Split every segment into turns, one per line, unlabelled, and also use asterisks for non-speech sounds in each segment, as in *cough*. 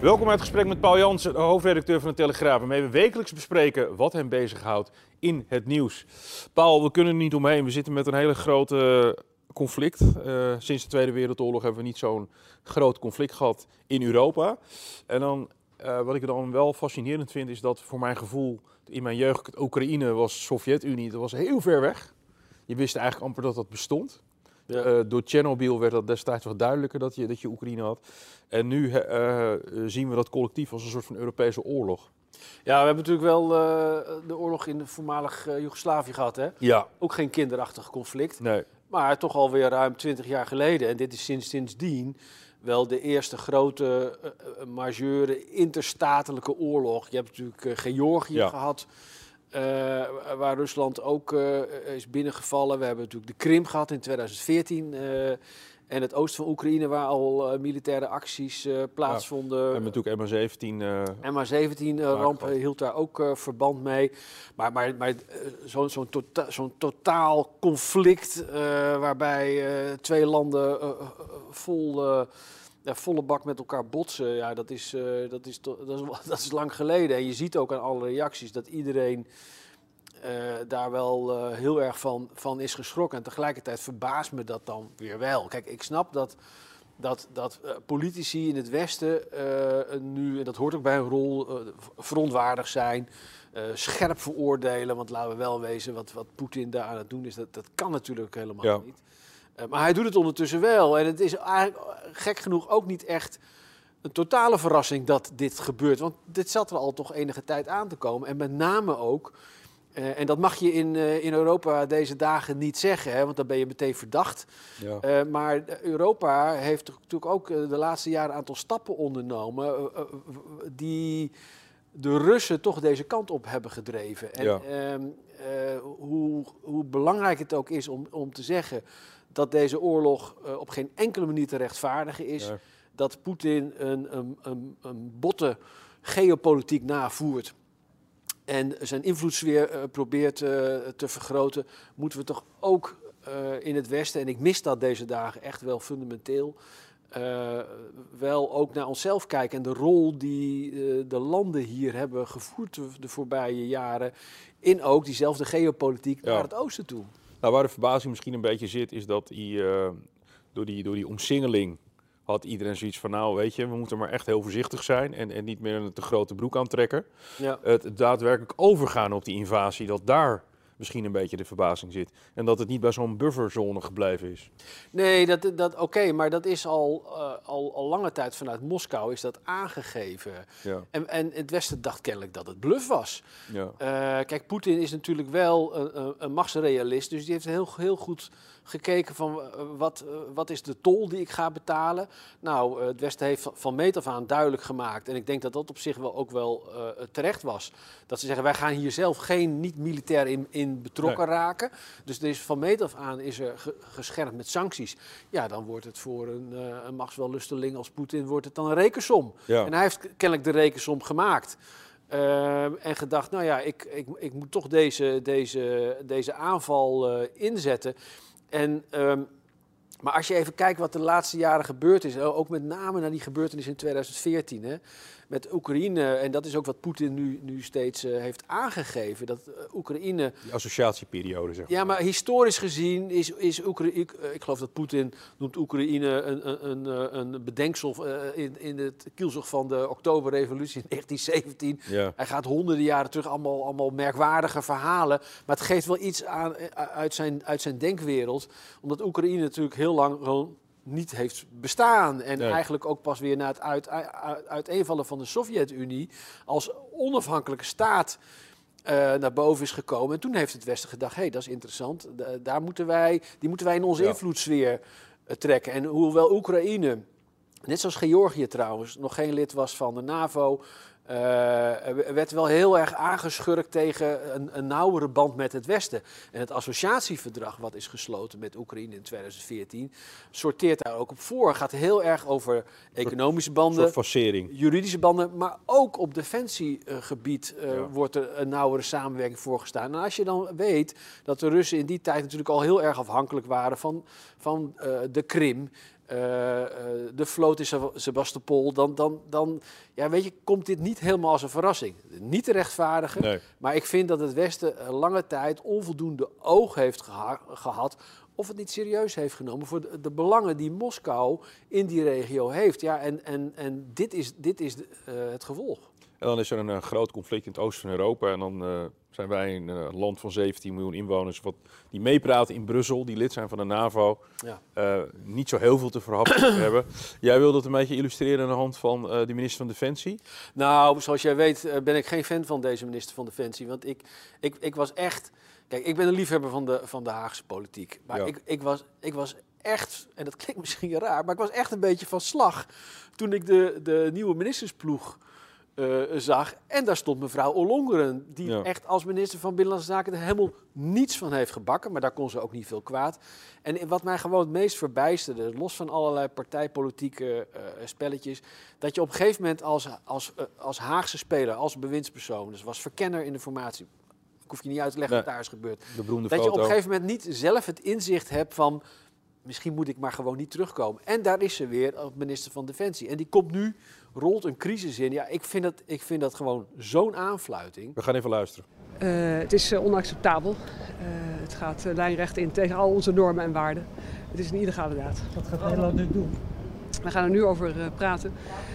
Welkom bij het gesprek met Paul Jansen, hoofdredacteur van de Telegraaf. Waarmee we wekelijks bespreken wat hem bezighoudt in het nieuws. Paul, we kunnen er niet omheen. We zitten met een hele grote conflict. Uh, sinds de Tweede Wereldoorlog hebben we niet zo'n groot conflict gehad in Europa. En dan, uh, wat ik dan wel fascinerend vind, is dat voor mijn gevoel in mijn jeugd Oekraïne was Sovjet-Unie. Dat was heel ver weg. Je wist eigenlijk amper dat dat bestond. Ja. Uh, door Tsjernobyl werd dat destijds wat duidelijker dat je, dat je Oekraïne had. En nu uh, zien we dat collectief als een soort van Europese oorlog.
Ja, we hebben natuurlijk wel uh, de oorlog in voormalig Joegoslavië gehad. Hè?
Ja.
Ook geen kinderachtig conflict.
Nee.
Maar toch alweer ruim twintig jaar geleden. En dit is sinds, sindsdien wel de eerste grote majeure interstatelijke oorlog. Je hebt natuurlijk Georgië ja. gehad. Uh, waar Rusland ook uh, is binnengevallen. We hebben natuurlijk de Krim gehad in 2014. Uh, en het oosten van Oekraïne, waar al militaire acties plaatsvonden.
Ja, en natuurlijk MH17.
MH17-ramp hield daar ook verband mee. Maar, maar, maar zo'n zo tota zo totaal conflict waarbij twee landen vol ja, volle bak met elkaar botsen, ja, dat, is, uh, dat, is dat, is, *laughs* dat is lang geleden. En je ziet ook aan alle reacties dat iedereen uh, daar wel uh, heel erg van, van is geschrokken. En tegelijkertijd verbaast me dat dan weer wel. Kijk, ik snap dat, dat, dat politici in het Westen nu, en dat hoort ook bij een rol, verontwaardigd zijn. scherp veroordelen, want laten we wel wezen, wat, wat Poetin daar aan het doen is, dat, dat kan natuurlijk helemaal
ja.
niet. Uh, maar hij doet het ondertussen wel. En het is eigenlijk gek genoeg ook niet echt een totale verrassing dat dit gebeurt. Want dit zat er al toch enige tijd aan te komen. En met name ook, uh, en dat mag je in, uh, in Europa deze dagen niet zeggen, hè, want dan ben je meteen verdacht.
Ja.
maar Europa heeft natuurlijk ook de laatste jaren een aantal stappen ondernomen die de Russen toch deze kant op hebben gedreven. En
ja.
hoe, hoe belangrijk het ook is om, om te zeggen dat deze oorlog uh, op geen enkele manier te rechtvaardigen is.
Ja.
Dat Poetin een, een, een, een botte geopolitiek navoert. En zijn invloedssfeer uh, probeert uh, te vergroten. Moeten we toch ook in het Westen, en ik mis dat deze dagen echt wel fundamenteel. wel ook naar onszelf kijken en de rol die de landen hier hebben gevoerd de, de, voorbije jaren. In ook diezelfde geopolitiek
Ja.
naar het oosten toe.
Nou, waar de verbazing misschien een beetje zit, is dat die, uh, door, die, door die omsingeling had iedereen zoiets van, nou weet je, we moeten maar echt heel voorzichtig zijn en, en niet meer een te grote broek aantrekken.
Ja.
Het daadwerkelijk overgaan op die invasie, dat daar misschien een beetje de verbazing zit. En dat het niet bij zo'n bufferzone gebleven is.
Nee, dat, dat, oké, okay, maar dat is al, uh, al, al lange tijd vanuit Moskou is dat aangegeven.
Ja.
En, en het Westen dacht kennelijk dat het bluff was.
Ja.
Uh, kijk, Poetin is natuurlijk wel een, een, een machtsrealist, dus die heeft heel, heel goed gekeken van uh, wat, wat is de tol die ik ga betalen. Nou, het Westen heeft van, meet af aan duidelijk gemaakt, en ik denk dat dat op zich wel ook wel terecht was, dat ze zeggen wij gaan hier zelf geen niet-militair in, in betrokken
Nee.
raken. Dus er is van meet af aan is er ge- geschermd met sancties. Ja, dan wordt het voor een, uh, een machtswellusteling als Poetin wordt het dan een rekensom.
Ja.
En hij heeft kennelijk de rekensom gemaakt. Uh, en gedacht, nou ja, ik, ik, ik moet toch deze, deze, deze aanval uh, inzetten. En, um, maar als je even kijkt wat de laatste jaren gebeurd is, ook met name naar die gebeurtenis in 2014, hè, met Oekraïne, en dat is ook wat Poetin nu, nu steeds uh, heeft aangegeven, dat uh, Oekraïne...
Die associatieperiode, zeg maar.
Ja, maar historisch gezien is, is Oekraïne... Ik, ik geloof dat Poetin noemt Oekraïne een, een, een, een bedenksel uh, in, in het kielzog van de Oktoberrevolutie in 1917.
Ja.
Hij gaat honderden jaren terug, allemaal, allemaal merkwaardige verhalen. Maar het geeft wel iets aan, uit, zijn, uit zijn denkwereld. Omdat Oekraïne natuurlijk heel lang gewoon niet heeft bestaan. En
Nee.
eigenlijk ook pas weer na het uit, uit, uiteenvallen van de Sovjet-Unie als onafhankelijke staat naar boven is gekomen. En toen heeft het Westen gedacht, hé, hey, dat is interessant. daar moeten wij, die moeten wij in onze ja. invloedssfeer trekken. En hoewel Oekraïne, net zoals Georgië trouwens, nog geen lid was van de NAVO... Uh, er werd wel heel erg aangeschurkt tegen een, een nauwere band met het Westen. En het associatieverdrag wat is gesloten met Oekraïne in 2014 sorteert daar ook op voor. Gaat heel erg over economische banden, juridische banden, maar ook op defensiegebied uh, wordt er een nauwere samenwerking voorgestaan. En als je dan weet dat de Russen in die tijd natuurlijk al heel erg afhankelijk waren van, van uh, de Krim uh, de vloot is Sebastopol, dan, dan, dan ja, weet je, komt dit niet helemaal als een verrassing. Niet te rechtvaardigen, maar ik vind dat het Westen lange tijd onvoldoende oog heeft gehad of het niet serieus heeft genomen voor de, de, belangen die Moskou in die regio heeft. Ja, en, en, en dit is, dit is de, uh, het gevolg.
En dan is er een, groot conflict in het oosten van Europa. En dan uh, zijn wij een uh, land van 17 miljoen inwoners wat, die meepraten in Brussel, die lid zijn van de NAVO. Ja. Uh, niet zo heel veel te verhappen hebben. Jij wilde het een beetje illustreren aan de hand van de minister van Defensie?
Nou, zoals jij weet ben ik geen fan van deze minister van Defensie. Want ik, ik, ik was echt... Kijk, ik ben een liefhebber van de, van de Haagse politiek. Maar ja. ik, ik, was, ik was echt, en dat klinkt *laughs* misschien raar, maar ik was echt een beetje van slag toen ik de, de nieuwe ministersploeg uh, zag. En daar stond mevrouw Ollongren, die echt als minister van Binnenlandse Zaken er helemaal niets van heeft gebakken. Maar daar kon ze ook niet veel kwaad. En wat mij gewoon het meest verbijsterde, los van allerlei partijpolitieke uh, spelletjes, dat je op een gegeven moment als, als, uh, als Haagse speler, als bewindspersoon, dus was verkenner in de formatie, ik hoef je niet uit te leggen wat daar is gebeurd, dat je op een gegeven moment niet zelf het inzicht hebt van misschien moet ik maar gewoon niet terugkomen. En daar is ze weer, als minister van Defensie. En die komt nu, rolt een crisis in. Ja, ik vind dat, ik vind dat gewoon zo'n aanfluiting.
We gaan even luisteren.
Uh, het is uh, onacceptabel. Uh, het gaat lijnrecht in tegen al onze normen en waarden. Het is een illegale daad.
Wat gaat Nederland nu doen?
We gaan er nu over praten.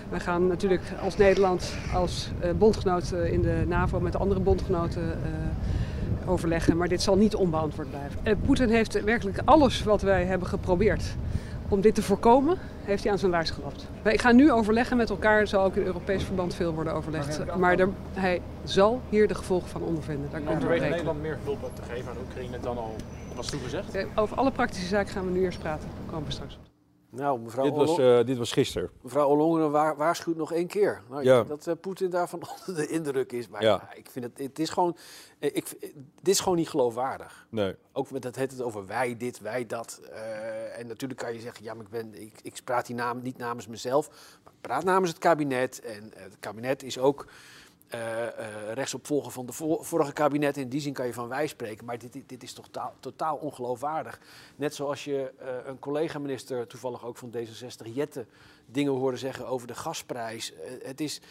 We gaan natuurlijk als Nederland, als bondgenoot in de NAVO met de andere bondgenoten overleggen, maar dit zal niet onbeantwoord blijven. Uh, Poetin heeft werkelijk alles wat wij hebben geprobeerd om dit te voorkomen, heeft hij aan zijn laars gelapt. Wij gaan nu overleggen met elkaar, er zal ook in Europees verband veel worden overlegd. Maar er, hij zal hier de gevolgen van ondervinden.
Daar komt Nederland meer hulp te geven aan Oekraïne dan al was toegezegd?
Uh, over alle praktische zaken gaan we nu eerst praten. Daar komen we straks op.
Nou, mevrouw dit, was, uh, dit was gisteren.
Mevrouw Ollongren waarschuwt nog één keer. Nou, ja. Dat uh, Poetin daarvan *laughs* onder de indruk is. Maar ja. ik vind het, het is gewoon, eh, ik, dit is gewoon niet geloofwaardig.
Nee.
Ook met dat het, het over wij dit, wij dat. Uh, en natuurlijk kan je zeggen, ja, maar ik, ben, ik, ik praat die naam niet namens mezelf. Maar ik praat namens het kabinet. En het kabinet is ook rechtsopvolger van de vorige kabinet. In die zin kan je van wij spreken. Maar dit, dit, is totaal, totaal ongeloofwaardig. Net zoals je uh, een collega-minister, toevallig ook van D66, Jette, dingen hoorde zeggen over de gasprijs. het is,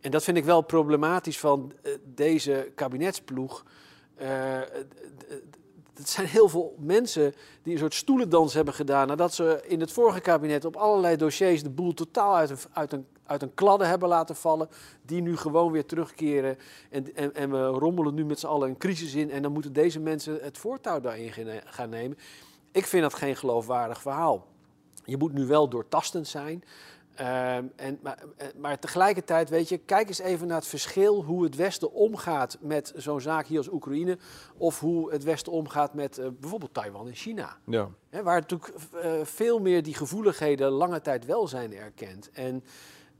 en dat vind ik wel problematisch van deze kabinetsploeg. Het zijn heel veel mensen die een soort stoelendans hebben gedaan. nadat ze in het vorige kabinet op allerlei dossiers de boel totaal uit een, uit een uit een kladde hebben laten vallen, die nu gewoon weer terugkeren. En, en, en we rommelen nu met z'n allen een crisis in en dan moeten deze mensen het voortouw daarin gaan nemen. Ik vind dat geen geloofwaardig verhaal. Je moet nu wel doortastend zijn. Um, en, maar, eh, maar, tegelijkertijd, weet je, kijk eens even naar het verschil hoe het Westen omgaat met zo'n zaak hier als Oekraïne. Of hoe het Westen omgaat met uh, bijvoorbeeld Taiwan en China.
Ja.
waar natuurlijk uh, veel meer die gevoeligheden lange tijd wel zijn erkend. En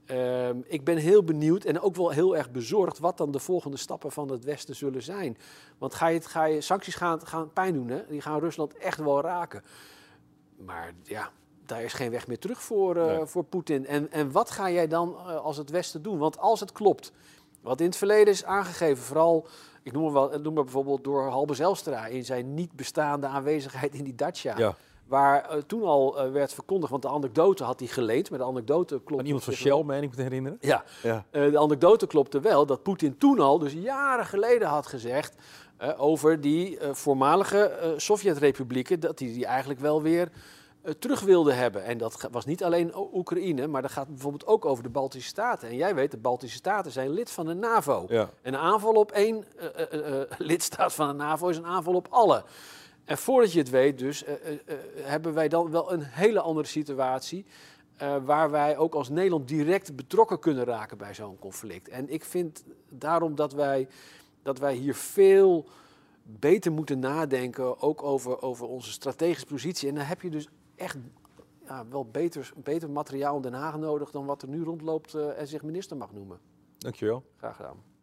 Ehm, ik ben heel benieuwd en ook wel heel erg bezorgd wat dan de volgende stappen van het Westen zullen zijn. Want ga je, ga je, sancties gaan, gaan pijn doen, hè? die gaan Rusland echt wel raken. Maar ja, daar is geen weg meer terug voor, uh, voor Poetin. En, en wat ga jij dan uh, als het Westen doen? Want als het klopt, wat in het verleden is aangegeven, vooral, ik noem maar, wel, noem maar bijvoorbeeld door Halbe Zelstra in zijn niet bestaande aanwezigheid in die Dacia. Ja. Waar uh, toen al werd verkondigd, want de anekdote had hij geleend, maar de anekdote klopte...
Aan iemand van Shell, meen ik me te herinneren?
Ja, ja. De anekdote klopte wel dat Poetin toen al, dus jaren geleden had gezegd... over die voormalige Sovjet-republieken, dat hij die eigenlijk wel weer terug wilde hebben. En dat was niet alleen Oekraïne, maar dat gaat bijvoorbeeld ook over de Baltische Staten. En jij weet, de Baltische Staten zijn lid van de NAVO. Ja. En een aanval op één lidstaat van de NAVO is een aanval op alle. En voordat je het weet, dus, uh, uh, hebben wij dan wel een hele andere situatie. waar wij ook als Nederland direct betrokken kunnen raken bij zo'n conflict. En ik vind daarom dat wij dat wij hier veel beter moeten nadenken, ook over, over onze strategische positie. En dan heb je dus echt ja, wel beter, beter materiaal in Den Haag nodig dan wat er nu rondloopt uh, en zich minister mag noemen.
Dankjewel.
Graag gedaan.